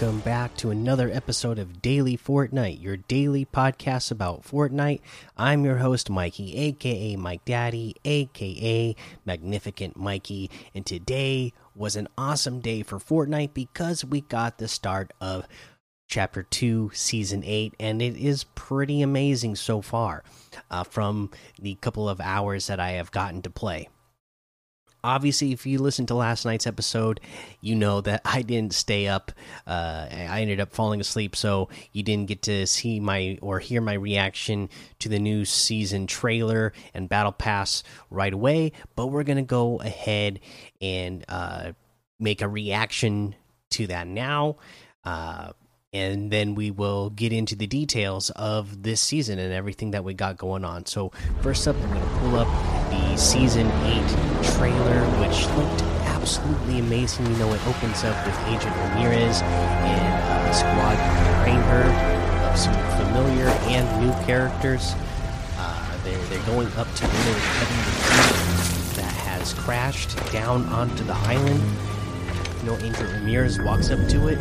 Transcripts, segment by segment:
welcome back to another episode of Daily Fortnite, your daily podcast about Fortnite. I'm your host, Mikey, aka Mike Daddy, aka Magnificent Mikey, and today was an awesome day for Fortnite because we got the start of Chapter 2, Season 8, and it is pretty amazing so far uh, from the couple of hours that I have gotten to play obviously if you listened to last night's episode you know that i didn't stay up uh, i ended up falling asleep so you didn't get to see my or hear my reaction to the new season trailer and battle pass right away but we're gonna go ahead and uh, make a reaction to that now uh, and then we will get into the details of this season and everything that we got going on. So, first up, I'm going to pull up the season 8 trailer, which looked absolutely amazing. You know, it opens up with Agent Ramirez and uh, squad of some familiar and new characters. Uh, they're, they're going up to the heavy that has crashed down onto the island. You know, Agent Ramirez walks up to it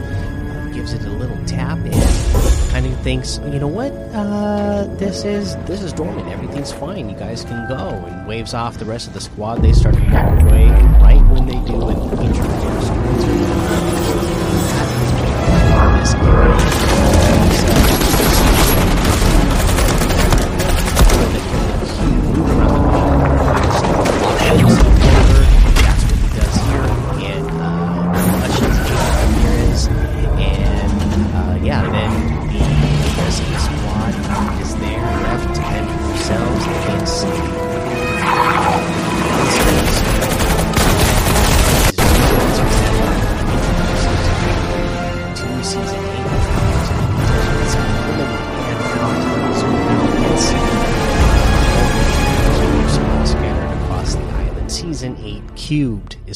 gives it a little tap and kind of thinks, you know what, uh, this is this is dormant. Everything's fine. You guys can go. And waves off the rest of the squad. They start to walk away. Right when they do, an introduce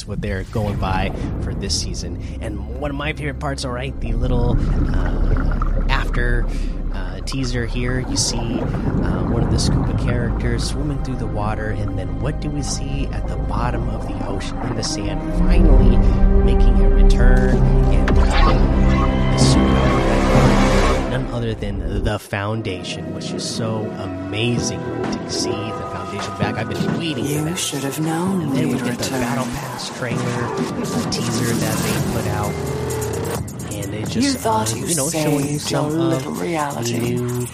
what they're going by for this season. And one of my favorite parts, all right, the little uh, after uh, teaser here, you see uh, one of the scuba characters swimming through the water, and then what do we see at the bottom of the ocean in the sand? Finally making a return and the super none other than the foundation, which is so amazing to see the foundation back. I've been waiting for You that. should have known And then we get the Battle. Pass trailer, the teaser that they put out, and they just You thought uh, you you know showing you some little of reality. the new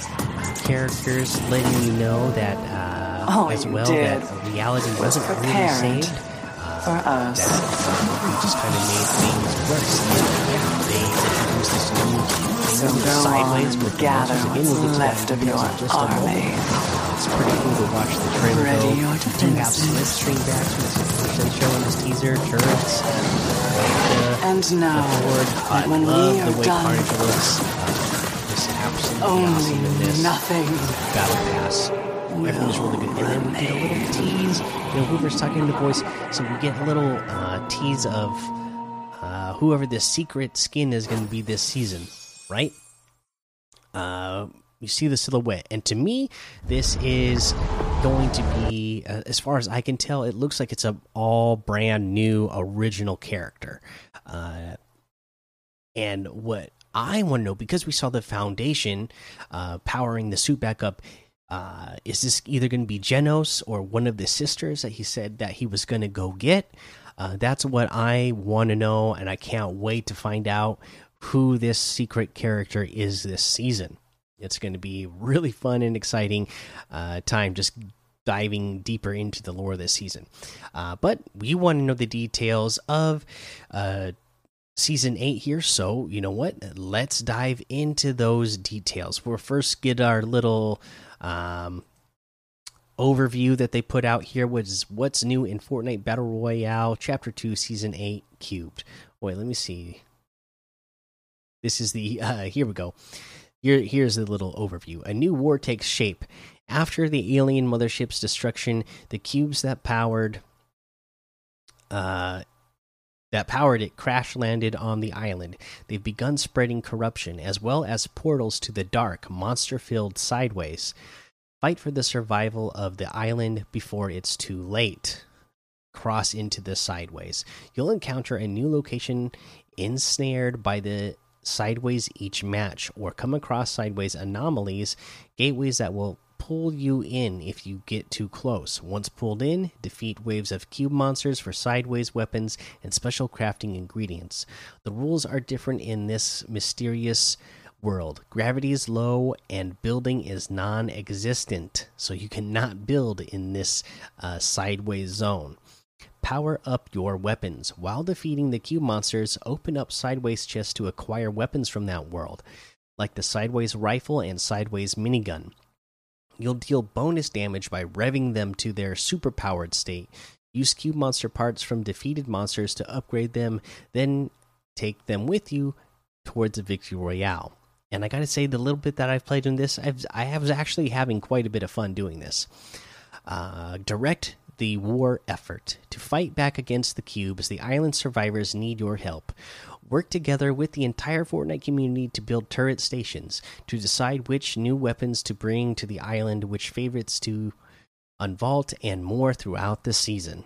characters, letting you know that uh, Oh, as well did. that reality Was wasn't really saved. Uh, for us. That uh, we just kind of made things worse. Yeah, they introduced this new So sideways with the gather monsters. Again, we'll get what's left of your just a moment. army. It's pretty cool to watch the trailer Ready go. your We have defenses. slipstream backs from the they show in this teaser, turrets. Like, uh, And now, I when we love the are way done, Carnage looks. Uh, absolutely only awesome nothing battle pass. Everything's really good. And then we get a little tease. You know, Hoover's talking to the voice, so we get a little uh, tease of uh, whoever this secret skin is going to be this season, right? Uh, you see the silhouette, and to me, this is going to be, uh, as far as I can tell, it looks like it's a all brand new original character. Uh, and what I want to know, because we saw the foundation uh, powering the suit back up, uh, is this either going to be Genos or one of the sisters that he said that he was going to go get? Uh, that's what I want to know, and I can't wait to find out who this secret character is this season. It's going to be really fun and exciting uh, time just diving deeper into the lore this season. Uh, but we want to know the details of uh, season eight here. So, you know what? Let's dive into those details. We'll first get our little um, overview that they put out here, is what's new in Fortnite Battle Royale, Chapter 2, Season 8, Cubed. Wait, let me see. This is the, uh, here we go. Here, here's a little overview. A new war takes shape. After the alien mothership's destruction, the cubes that powered uh, that powered it crash landed on the island. They've begun spreading corruption as well as portals to the dark, monster filled sideways. Fight for the survival of the island before it's too late. Cross into the sideways. You'll encounter a new location ensnared by the sideways each match, or come across sideways anomalies, gateways that will pull you in if you get too close. Once pulled in, defeat waves of cube monsters for sideways weapons and special crafting ingredients. The rules are different in this mysterious world. Gravity is low and building is non existent, so you cannot build in this uh, sideways zone. Power up your weapons. While defeating the cube monsters, open up sideways chests to acquire weapons from that world, like the sideways rifle and sideways minigun. You'll deal bonus damage by revving them to their superpowered state. Use cube monster parts from defeated monsters to upgrade them, then take them with you towards a victory royale. And I gotta say, the little bit that I've played in this, I've I was actually having quite a bit of fun doing this. Uh, direct the war effort to fight back against the cubes. The island survivors need your help. Work together with the entire Fortnite community to build turret stations, to decide which new weapons to bring to the island, which favorites to unvault, and more throughout the season.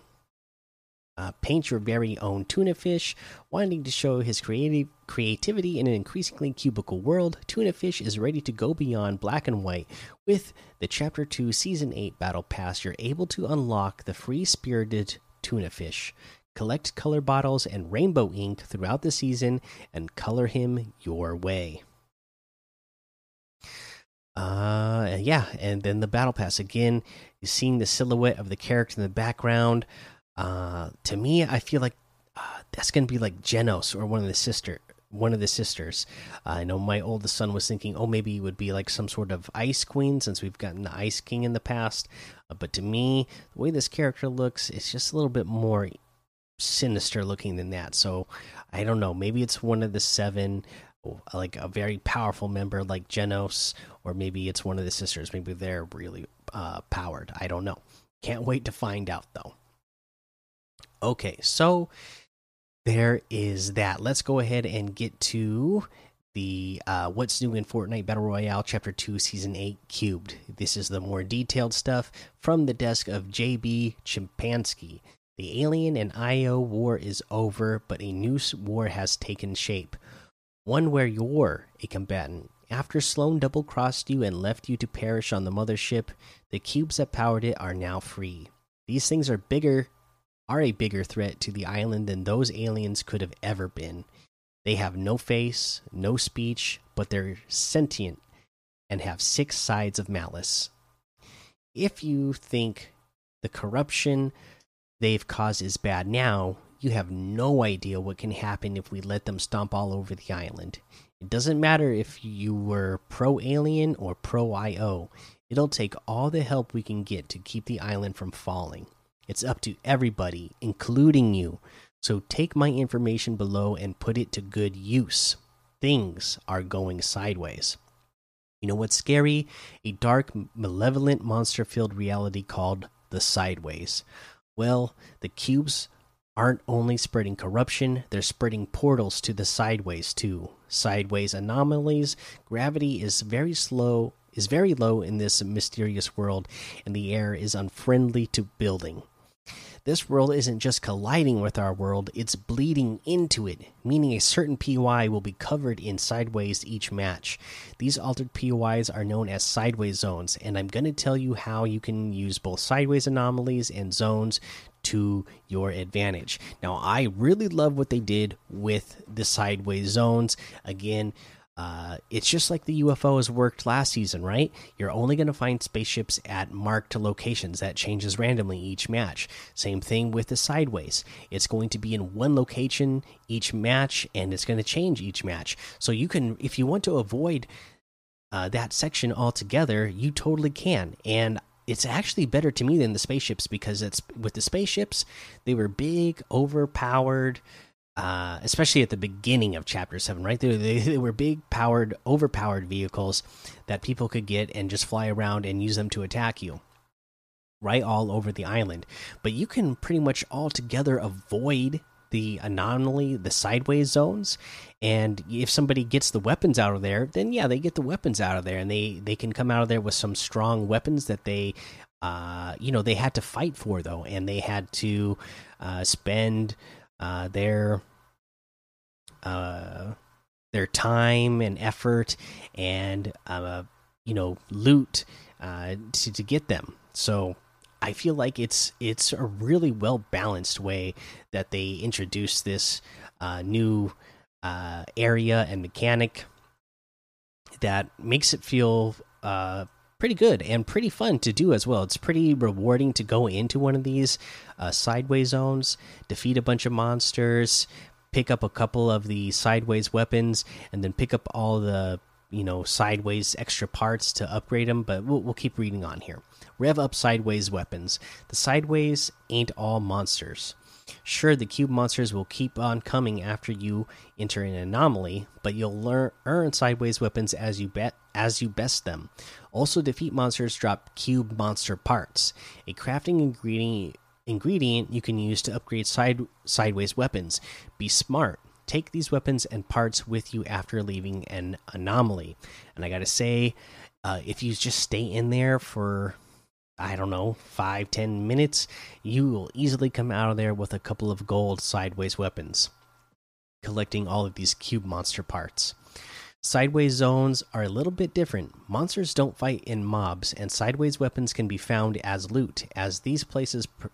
Uh, paint your very own tuna fish. Wanting to show his creative creativity in an increasingly cubicle world, Tuna Fish is ready to go beyond black and white. With the Chapter 2 Season 8 Battle Pass, you're able to unlock the free spirited Tuna Fish. Collect color bottles and rainbow ink throughout the season and color him your way. Uh, yeah, and then the Battle Pass again. You're seeing the silhouette of the character in the background. Uh, to me, I feel like uh, that's gonna be like Genos or one of the sister, one of the sisters. Uh, I know my oldest son was thinking, oh, maybe it would be like some sort of Ice Queen since we've gotten the Ice King in the past. Uh, but to me, the way this character looks, it's just a little bit more sinister looking than that. So I don't know. Maybe it's one of the seven, like a very powerful member like Genos, or maybe it's one of the sisters. Maybe they're really uh, powered. I don't know. Can't wait to find out though. Okay, so there is that. Let's go ahead and get to the uh, what's new in Fortnite Battle Royale Chapter 2 Season 8 Cubed. This is the more detailed stuff from the desk of JB Chimpanski. The alien and IO war is over, but a new war has taken shape. One where you're a combatant. After Slone double crossed you and left you to perish on the mothership, the cubes that powered it are now free. These things are bigger are a bigger threat to the island than those aliens could have ever been. They have no face, no speech, but they're sentient and have six sides of malice. If you think the corruption they've caused is bad now, you have no idea what can happen if we let them stomp all over the island. It doesn't matter if you were pro alien or pro IO, it'll take all the help we can get to keep the island from falling. It's up to everybody, including you. So take my information below and put it to good use. Things are going sideways. You know what's scary? A dark, malevolent, monster filled reality called the Sideways. Well, the cubes aren't only spreading corruption, they're spreading portals to the sideways too. Sideways anomalies, gravity is very slow is very low in this mysterious world and the air is unfriendly to building. This world isn't just colliding with our world, it's bleeding into it, meaning a certain POI will be covered in sideways each match. These altered POIs are known as sideways zones, and I'm going to tell you how you can use both sideways anomalies and zones to your advantage. Now, I really love what they did with the sideways zones. Again, uh, it's just like the UFOs worked last season, right? You're only going to find spaceships at marked locations. That changes randomly each match. Same thing with the sideways. It's going to be in one location each match, and it's going to change each match. So you can, if you want to avoid uh, that section altogether, you totally can. And it's actually better to me than the spaceships because it's with the spaceships, they were big, overpowered uh, especially at the beginning of chapter 7 right? They, they, they, were big powered overpowered vehicles that people could get and just fly around and use them to attack you right all over the island. But you can pretty much altogether avoid the anomaly the sideways zones. And if somebody gets the weapons out of there then yeah they get the weapons out of there and they they can come out of there with some strong weapons that they uh you know they had to fight for though. And they had to uh spend uh, their uh, their time and effort and uh, you know loot uh, to to get them. So I feel like it's it's a really well balanced way that they introduce this uh, new uh, area and mechanic that makes it feel uh, pretty good and pretty fun to do as well. It's pretty rewarding to go into one of these uh, sideways zones, defeat a bunch of monsters, pick up a couple of the sideways weapons, and then pick up all the you know sideways extra parts to upgrade them. But we'll, we'll keep reading on here. Rev up sideways weapons. The sideways ain't all monsters. Sure, the cube monsters will keep on coming after you enter an anomaly, but you'll learn earn sideways weapons as you bet as you best them. Also, defeat monsters drop cube monster parts, a crafting ingredient ingredient you can use to upgrade side sideways weapons. Be smart. Take these weapons and parts with you after leaving an anomaly. And I gotta say, uh, if you just stay in there for I don't know, five, ten minutes, you will easily come out of there with a couple of gold sideways weapons, collecting all of these cube monster parts. Sideways zones are a little bit different. Monsters don't fight in mobs, and sideways weapons can be found as loot, as these places pr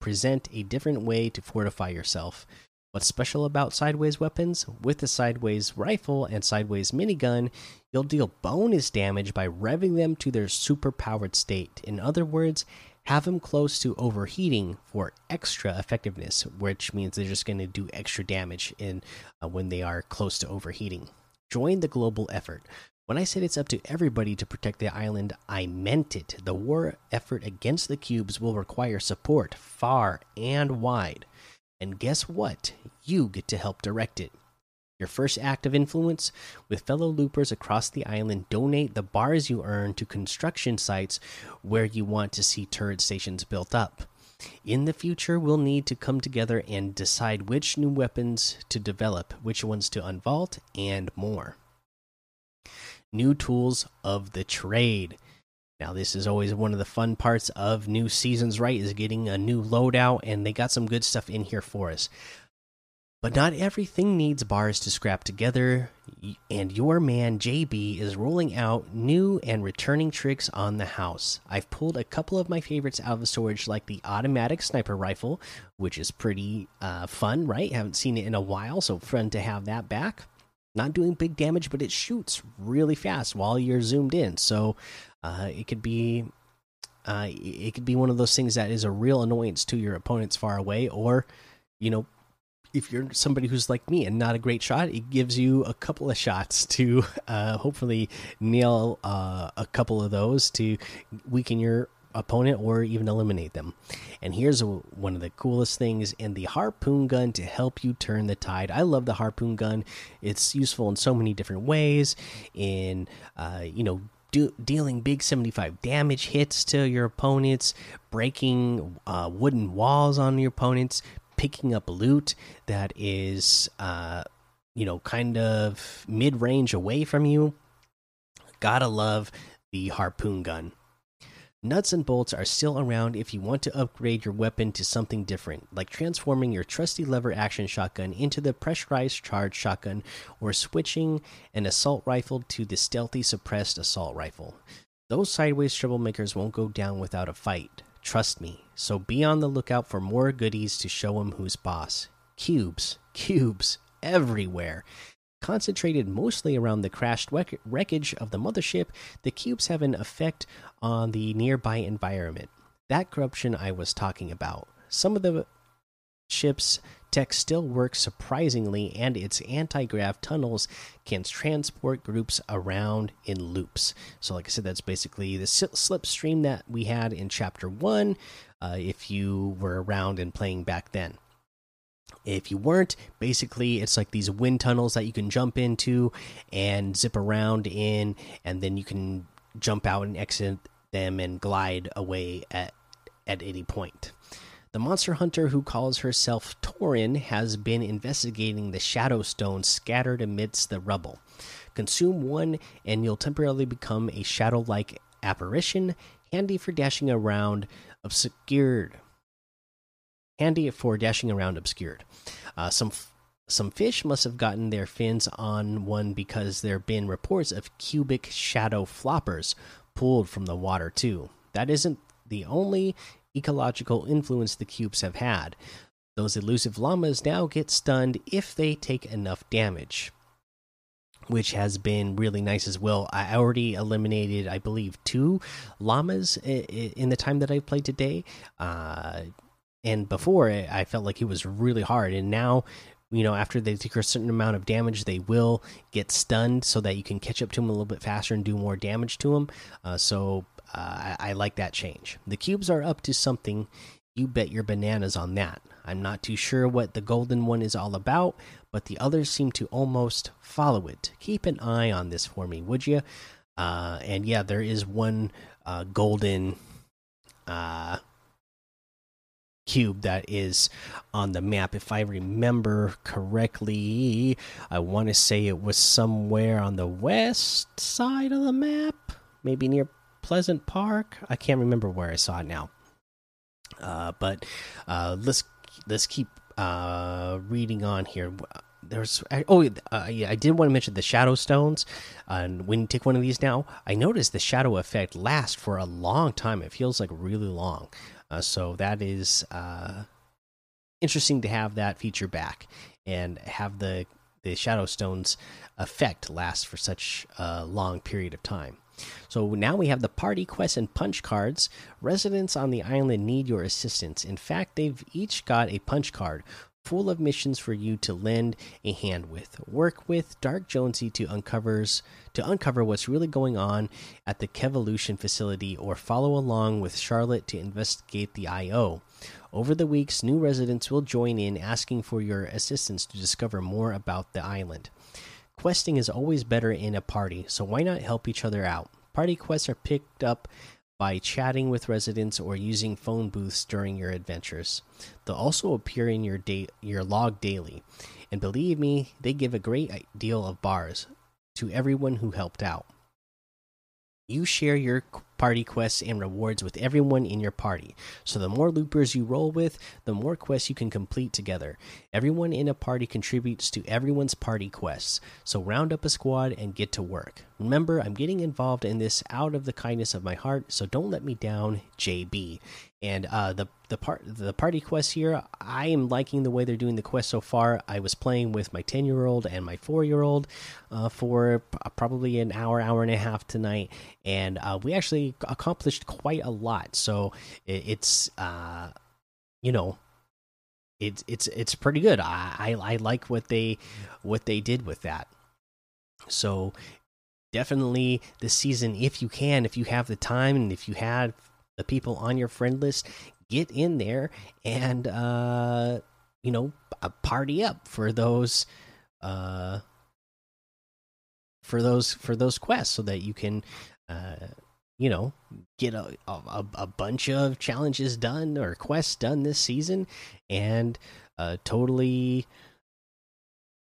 present a different way to fortify yourself. What's special about sideways weapons? With the sideways rifle and sideways minigun, you'll deal bonus damage by revving them to their super powered state. In other words, have them close to overheating for extra effectiveness, which means they're just going to do extra damage in uh, when they are close to overheating. Join the global effort. When I said it's up to everybody to protect the island, I meant it. The war effort against the cubes will require support far and wide. And guess what? You get to help direct it. Your first act of influence with fellow loopers across the island, donate the bars you earn to construction sites where you want to see turret stations built up. In the future, we'll need to come together and decide which new weapons to develop, which ones to unvault, and more. New tools of the trade. Now, this is always one of the fun parts of new seasons, right? Is getting a new loadout, and they got some good stuff in here for us. But not everything needs bars to scrap together, and your man JB is rolling out new and returning tricks on the house. I've pulled a couple of my favorites out of the storage, like the automatic sniper rifle, which is pretty uh, fun, right? Haven't seen it in a while, so fun to have that back. Not doing big damage, but it shoots really fast while you're zoomed in. So uh, it could be uh, it could be one of those things that is a real annoyance to your opponents far away, or you know, if you're somebody who's like me and not a great shot, it gives you a couple of shots to uh, hopefully nail uh, a couple of those to weaken your opponent or even eliminate them. And here's a, one of the coolest things in the harpoon gun to help you turn the tide. I love the harpoon gun. It's useful in so many different ways. In uh, you know dealing big 75 damage hits to your opponents, breaking uh, wooden walls on your opponents, picking up loot that is, uh, you know, kind of mid range away from you. Gotta love the harpoon gun. Nuts and bolts are still around if you want to upgrade your weapon to something different, like transforming your trusty lever action shotgun into the pressurized charge shotgun, or switching an assault rifle to the stealthy suppressed assault rifle. Those sideways troublemakers won't go down without a fight, trust me. So be on the lookout for more goodies to show them who's boss. Cubes, cubes, everywhere. Concentrated mostly around the crashed wreckage of the mothership, the cubes have an effect on the nearby environment. That corruption I was talking about. Some of the ship's tech still works surprisingly, and its anti grav tunnels can transport groups around in loops. So, like I said, that's basically the slipstream that we had in Chapter 1 uh, if you were around and playing back then. If you weren't, basically it's like these wind tunnels that you can jump into and zip around in, and then you can jump out and exit them and glide away at at any point. The monster hunter who calls herself Torin has been investigating the shadow stones scattered amidst the rubble. Consume one, and you'll temporarily become a shadow like apparition, handy for dashing around obscured handy for dashing around obscured. Uh, some some fish must have gotten their fins on one because there have been reports of cubic shadow floppers pulled from the water too. That isn't the only ecological influence the cubes have had. Those elusive llamas now get stunned if they take enough damage, which has been really nice as well. I already eliminated, I believe, two llamas in the time that I've played today. Uh, and before, I felt like it was really hard, and now you know after they take a certain amount of damage they will get stunned so that you can catch up to them a little bit faster and do more damage to them uh, so uh, I, I, like that change. The cubes are up to something. You bet your bananas on that. I'm not too sure what the golden one is all about but the others seem to almost follow it. Keep an eye on this for me would you uh, and yeah there is one uh, golden uh, cube that is on the map. If I remember correctly, I want to say it was somewhere on the west side of the map, maybe near Pleasant Park. I can't remember where I saw it now. Uh, but uh, let's let's keep uh, reading on here. There's oh uh, yeah, I did want to mention the shadow stones. and when you take one of these now, I noticed the shadow effect lasts for a long time. It feels like really long. Uh, so that is uh, interesting to have that feature back and have the the shadow stones effect last for such a long period of time. So now we have the party quest and punch cards. Residents on the island need your assistance. In fact, they've each got a punch card full of missions for you to lend a hand with. Work with Dark Jonesy to uncovers to uncover what's really going on at the Kevolution facility or follow along with Charlotte to investigate the IO. Over the weeks, new residents will join in asking for your assistance to discover more about the island. Questing is always better in a party, so why not help each other out? Party quests are picked up by chatting with residents or using phone booths during your adventures. They'll also appear in your your log daily, and believe me, they give a great deal of bars to everyone who helped out. You share your party quests and rewards with everyone in your party. So the more loopers you roll with, the more quests you can complete together. Everyone in a party contributes to everyone's party quests. So round up a squad and get to work. Remember, I'm getting involved in this out of the kindness of my heart, so don't let me down, JB. And uh, the the part the party quest here, I am liking the way they're doing the quest so far. I was playing with my ten year old and my four year old uh, for probably an hour, hour and a half tonight, and uh, we actually accomplished quite a lot. So it, it's uh, you know it's it's it's pretty good. I, I, I like what they what they did with that. So definitely this season, if you can, if you have the time, and if you have the people on your friend list, get in there and uh, you know party up for those uh, for those for those quests, so that you can uh, you know get a, a, a bunch of challenges done or quests done this season and uh, totally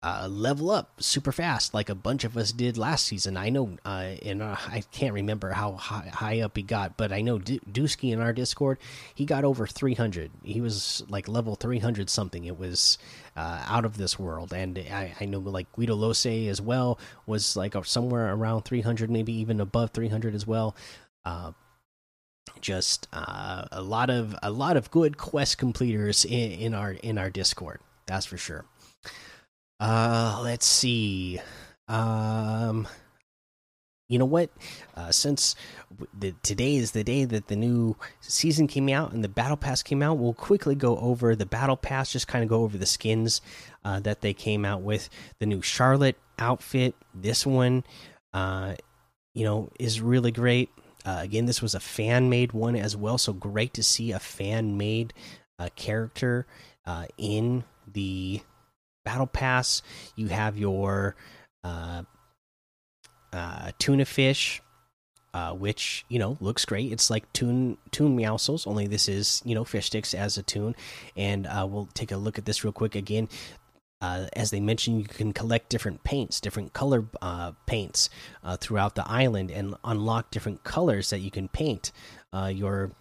uh, level up super fast like a bunch of us did last season. I know, uh, and uh, I can't remember how high, high, up he got, but I know D Dusky in our Discord, he got over 300. He was like level 300 something. It was uh, out of this world. And I, I know like Guido Lose as well was like somewhere around 300, maybe even above 300 as well. Uh, just uh, a lot of a lot of good quest completers in, in our in our Discord. That's for sure. Uh, let's see. Um, you know what? Uh, since the, today is the day that the new season came out and the battle pass came out, we'll quickly go over the battle pass. Just kind of go over the skins uh, that they came out with. The new Charlotte outfit. This one, uh, you know, is really great. Uh, again, this was a fan made one as well, so great to see a fan made uh, character uh, in the battle pass. You have your uh, uh, tuna fish, uh, which you know looks great. It's like tune tune meowscles, only this is you know fish sticks as a tune. And uh, we'll take a look at this real quick again. Uh, as they mentioned, you can collect different paints, different color uh, paints throughout the island, and unlock different colors that you can paint your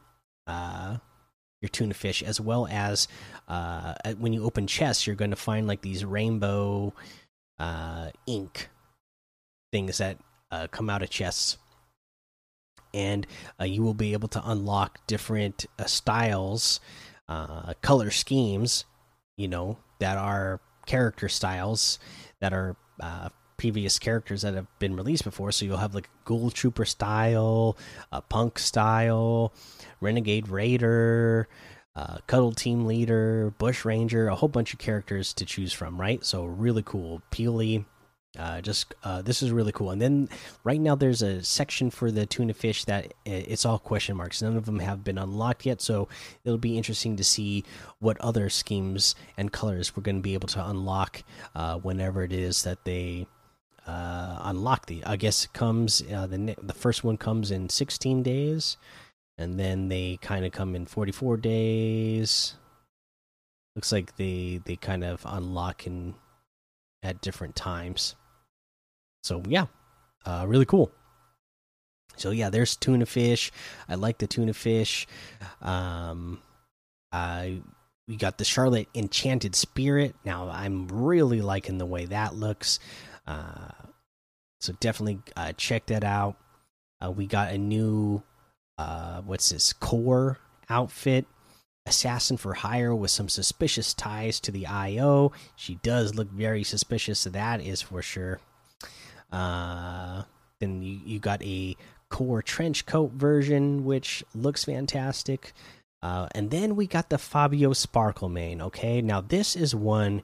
your tuna fish, as well as uh, when you open chests, you're going to find like these rainbow uh, ink things that uh, come out of chests, and uh, you will be able to unlock different uh, styles, uh, color schemes, you know, that are character styles that are previous characters that have been released before. So you'll have like Ghoul Trooper style, a Punk style, Renegade Raider, uh, Cuddle Team Leader, Bush Ranger, a whole bunch of characters to choose from, right? So really cool. Peely. Uh, just uh, this is really cool, and then right now there's a section for the tuna fish that it's all question marks. None of them have been unlocked yet, so it'll be interesting to see what other schemes and colors we're going to be able to unlock uh, whenever it is that they uh, unlock the. I guess it comes uh, the the first one comes in 16 days, and then they kind of come in 44 days. Looks like they they kind of unlock in at different times. So yeah, uh, really cool. So yeah, there's tuna fish. I like the tuna fish. Um, I we got the Charlotte Enchanted Spirit. Now I'm really liking the way that looks. Uh, so definitely uh, check that out. Uh, we got a new uh, what's this Kor outfit assassin for hire with some suspicious ties to the IO. She does look very suspicious, so that is for sure. Uh, then you, you got a Kor trench coat version, which looks fantastic. Uh, and then we got the Fabio Sparklemane. Okay, now this is one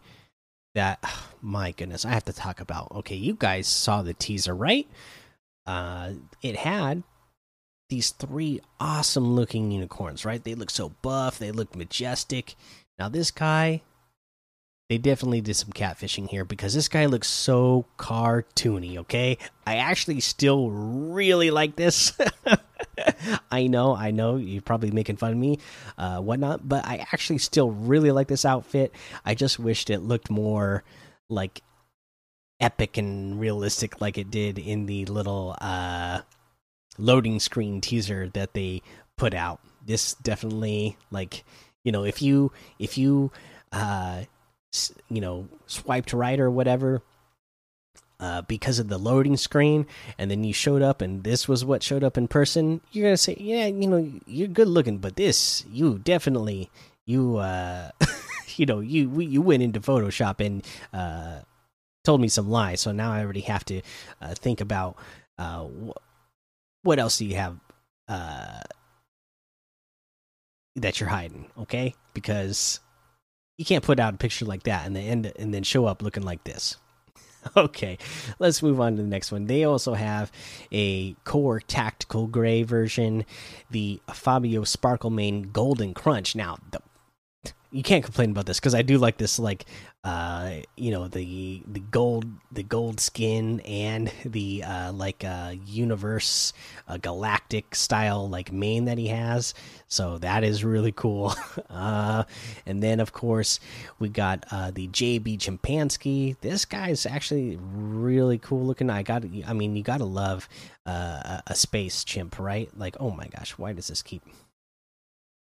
that my goodness i have to talk about okay you guys saw the teaser right? Uh it had these three awesome looking unicorns right? They look so buff they look majestic. Now this guy they definitely did some catfishing here because this guy looks so cartoony okay i actually still really like this I know, I know, you're probably making fun of me, uh, whatnot, but I actually still really like this outfit. I just wished it looked more like epic and realistic, like it did in the little uh, loading screen teaser that they put out. This definitely, like, you know, if you if you uh, you know swiped right or whatever uh, because of the loading screen, and then you showed up, and this was what showed up in person, you're gonna say, yeah, you know, you're good looking, but this, you definitely, you, uh, you know, you you went into Photoshop and uh, told me some lies, so now I already have to uh, think about uh, wh what else do you have uh, that you're hiding, okay? Because you can't put out a picture like that and then end and then show up looking like this. okay, let's move on to the next one. They also have a Kor tactical gray version, the Fabio Sparklemane Golden Crunch. Now, the, you can't complain about this because I do like this, like uh, you know, the the gold the gold skin and the uh, like uh, universe uh, galactic style like mane that he has. So that is really cool. uh, and then of course we got uh, the JB Chimpanski. This guy's actually really cool looking. I got I mean you got to love uh, a space chimp, right? Like oh my gosh, why does this keep?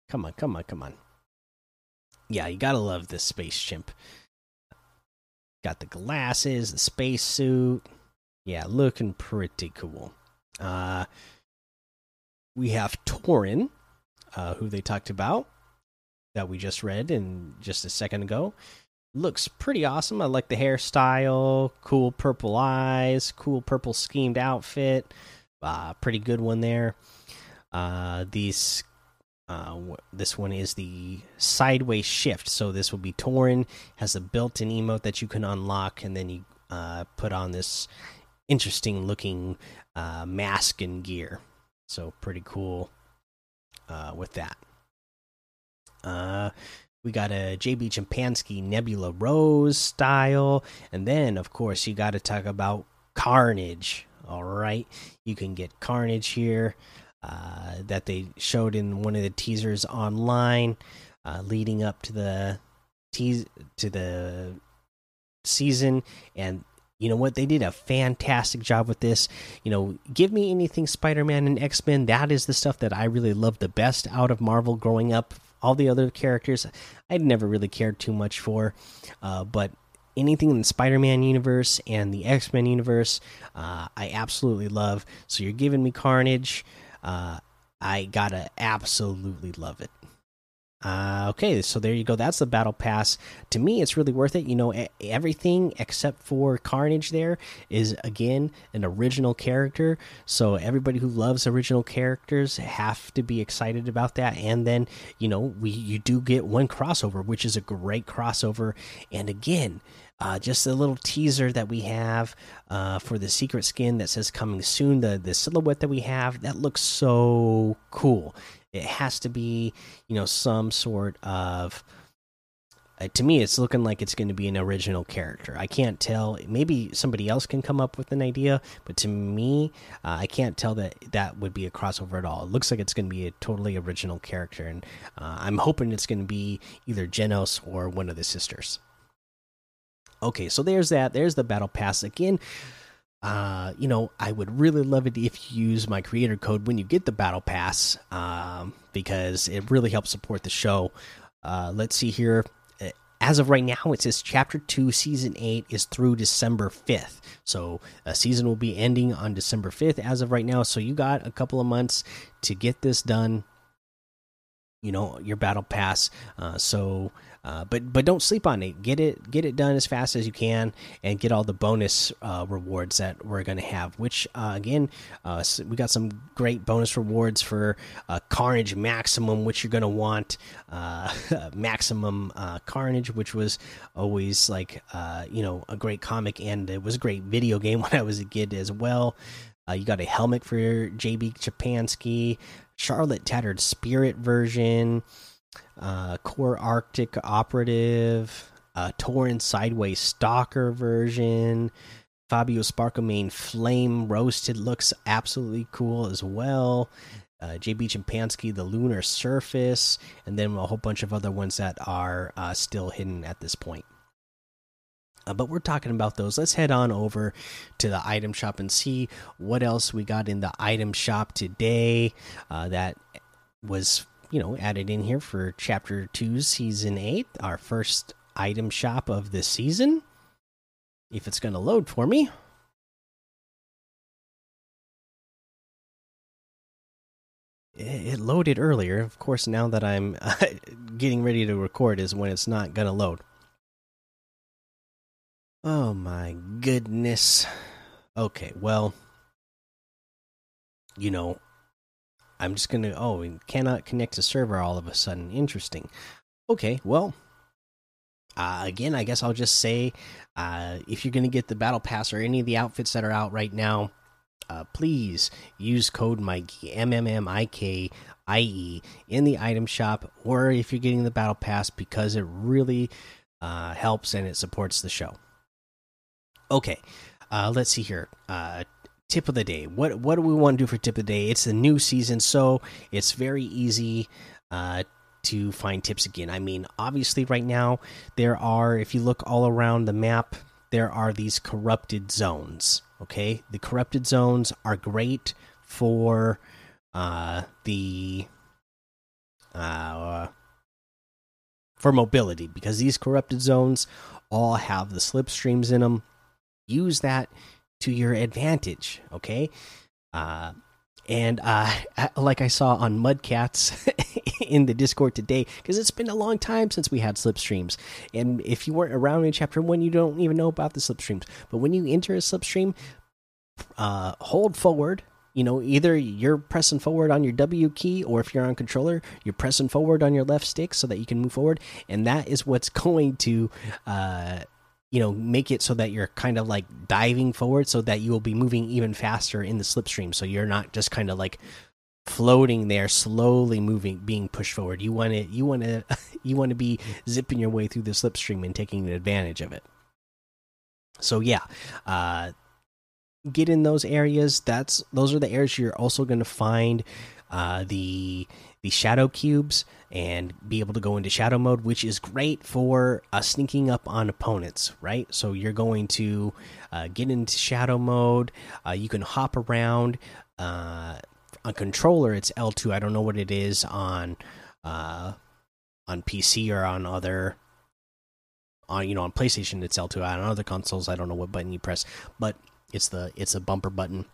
Come on, come on, come on yeah, you gotta love this space chimp. Got the glasses, the space suit. Yeah, looking pretty cool. Uh, we have Torin, uh, who they talked about that we just read in just a second ago. Looks pretty awesome. I like the hairstyle, cool purple eyes, cool purple schemed outfit. Uh, pretty good one there. Uh, these uh, this one is the sideways shift. So this will be Torin has a built-in emote that you can unlock, and then you uh, put on this interesting looking uh, mask and gear. So pretty cool uh, with that. Uh, we got a JB Chimpanski Nebula Rose style, and then of course you got to talk about Carnage. All right, you can get Carnage here uh, that they showed in one of the teasers online, uh, leading up to the tease to the season. And you know what? They did a fantastic job with this. You know, give me anything Spider Man and X Men. That is the stuff that I really loved the best out of Marvel growing up. all the other characters, I'd never really cared too much for, uh, but anything in the Spider-Man universe and the X-Men universe, uh, I absolutely love. So you're giving me Carnage, uh, I gotta absolutely love it. Uh, okay, so there you go. That's the battle pass. To me, it's really worth it. You know, everything except for Carnage there is again an original character. So everybody who loves original characters have to be excited about that. And then you know, we you do get one crossover, which is a great crossover. And again, uh, just a little teaser that we have uh, for the secret skin that says coming soon. The the silhouette that we have that looks so cool. It has to be, you know, some sort of. Uh, to me, it's looking like it's going to be an original character. I can't tell. Maybe somebody else can come up with an idea, but to me, uh, I can't tell that that would be a crossover at all. It looks like it's going to be a totally original character, and uh, I'm hoping it's going to be either Genos or one of the sisters. Okay, so there's that. There's the battle pass again uh, you know, I would really love it if you use my creator code when you get the battle pass, um, because it really helps support the show. Uh, let's see here. Uh, as of right now, it says Chapter Two, Season Eight is through December fifth. So a season will be ending on December fifth. As of right now, so you got a couple of months to get this done. You know your battle pass. Uh, so uh, but but don't sleep on it. Get it get it done as fast as you can, and get all the bonus uh, rewards that we're going to have. Which uh, again, uh, we got some great bonus rewards for uh, Carnage Maximum, which you're going to want Maximum Carnage, which was always like you know a great comic, and it was a great video game when I was a kid as well. you got a helmet for JB Chimpanski, Charlotte Tattered Spirit version uh, Kor Arctic Operative, uh, Torin Sideways Stalker version, Fabio Sparklemane Flame Roasted looks absolutely cool as well. Uh, JB Chimpanski, the Lunar Surface, and then a whole bunch of other ones that are uh, still hidden at this point. Uh, but we're talking about those. Let's head on over to the item shop and see what else we got in the item shop today uh, that was you know added in here for chapter 2 season 8 our first item shop of the season. If it's going to load for me. It loaded earlier. Of course now that i'm getting ready to record is when it's not going to load. Oh my goodness. Okay well you know I'm just gonna oh we cannot connect to server all of a sudden. Interesting. Okay, well, uh, again, I guess I'll just say uh, if you're gonna get the battle pass or any of the outfits that are out right now, uh, please use code Mikey M M M I K I E in the item shop, or if you're getting the battle pass because it really uh, helps and it supports the show. Okay, uh, let's see here. Tip of the day. What what do we want to do for tip of the day? It's the new season, so it's very easy uh, to find tips again. I mean, obviously, right now there are. If you look all around the map, there are these corrupted zones. Okay, the corrupted zones are great for uh, the uh, for mobility because these corrupted zones all have the slipstreams in them. Use that to your advantage. Okay. Uh, and uh, like I saw on Mudcats in the Discord today, because it's been a long time since we had slipstreams. And if you weren't around in Chapter One, you don't even know about the slipstreams. But when you enter a slipstream, uh, hold forward. You know, either you're pressing forward on your W key, or if you're on controller, you're pressing forward on your left stick so that you can move forward. And that is what's going to uh, you know make it so that you're kind of like diving forward so that you will be moving even faster in the slipstream. So you're not just kind of like floating there slowly moving being pushed forward. You want to you want to you want to be zipping your way through the slipstream and taking advantage of it. So yeah uh get in those areas. That's those are the areas you're also going to find uh the the shadow cubes and be able to go into shadow mode, which is great for uh, sneaking up on opponents, right? So you're going to uh, get into shadow mode. Uh, you can hop around. Uh, on controller, it's L2. I don't know what it is on uh, on PC or on other on you know on PlayStation it's L2 on other consoles I don't know what button you press but it's the it's a bumper button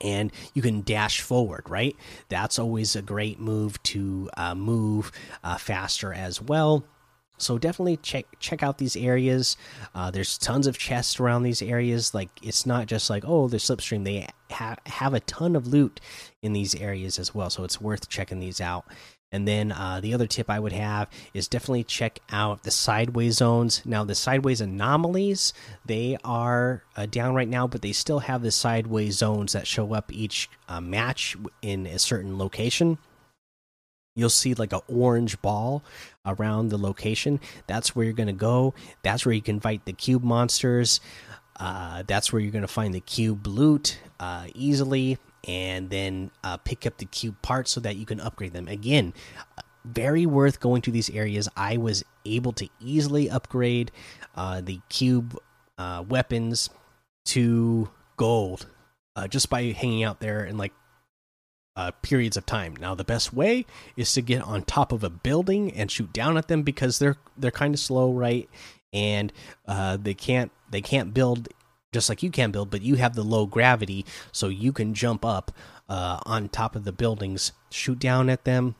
and you can dash forward right? That's always a great move to uh, move uh, faster as well. So definitely check check out these areas. Uh, there's tons of chests around these areas. Like it's not just like oh there's slipstream. They ha have a ton of loot in these areas as well. So it's worth checking these out and then uh, the other tip I would have is definitely check out the sideways zones. Now, the sideways anomalies, they are uh, down right now, but they still have the sideways zones that show up each uh, match in a certain location. You'll see like an orange ball around the location. That's where you're going to go. That's where you can fight the cube monsters. Uh, that's where you're going to find the cube loot uh, easily and then uh, pick up the cube parts so that you can upgrade them. Again, very worth going to these areas. I was able to easily upgrade uh, the cube uh, weapons to gold uh, just by hanging out there and like uh, periods of time. Now, the best way is to get on top of a building and shoot down at them because they're they're kind of slow, right? And uh, they can't they can't build just like you can build, but you have the low gravity, so you can jump up uh, on top of the buildings, shoot down at them,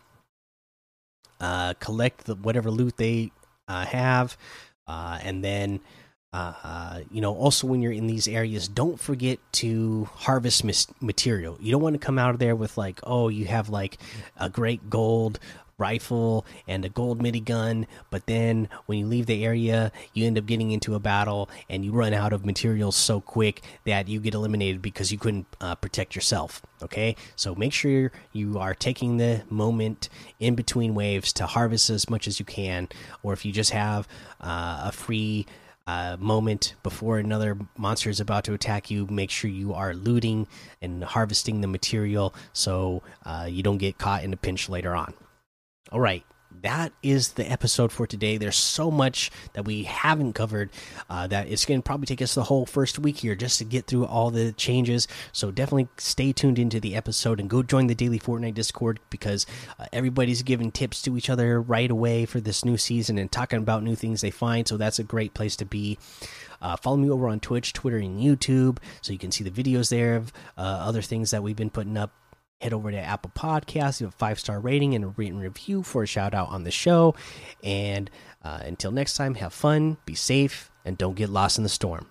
uh, collect the whatever loot they uh, have, uh, and then uh, you know also when you're in these areas, don't forget to harvest material. You don't want to come out of there with like, oh, you have like a great gold rifle and a gold minigun, but then when you leave the area, you end up getting into a battle and you run out of materials so quick that you get eliminated because you couldn't uh, protect yourself. Okay, so make sure you are taking the moment in between waves to harvest as much as you can, or if you just have uh, a free uh, moment before another monster is about to attack you, make sure you are looting and harvesting the material so uh, you don't get caught in a pinch later on. All right. That is the episode for today. There's so much that we haven't covered uh, that it's going to probably take us the whole first week here just to get through all the changes. So definitely stay tuned into the episode and go join the daily Fortnite Discord because uh, everybody's giving tips to each other right away for this new season and talking about new things they find. So that's a great place to be. Uh, follow me over on Twitch, Twitter, and YouTube so you can see the videos there of uh, other things that we've been putting up head over to Apple Podcasts, leave a five star rating and a written review for a shout out on the show. And uh, until next time, have fun, be safe, and don't get lost in the storm.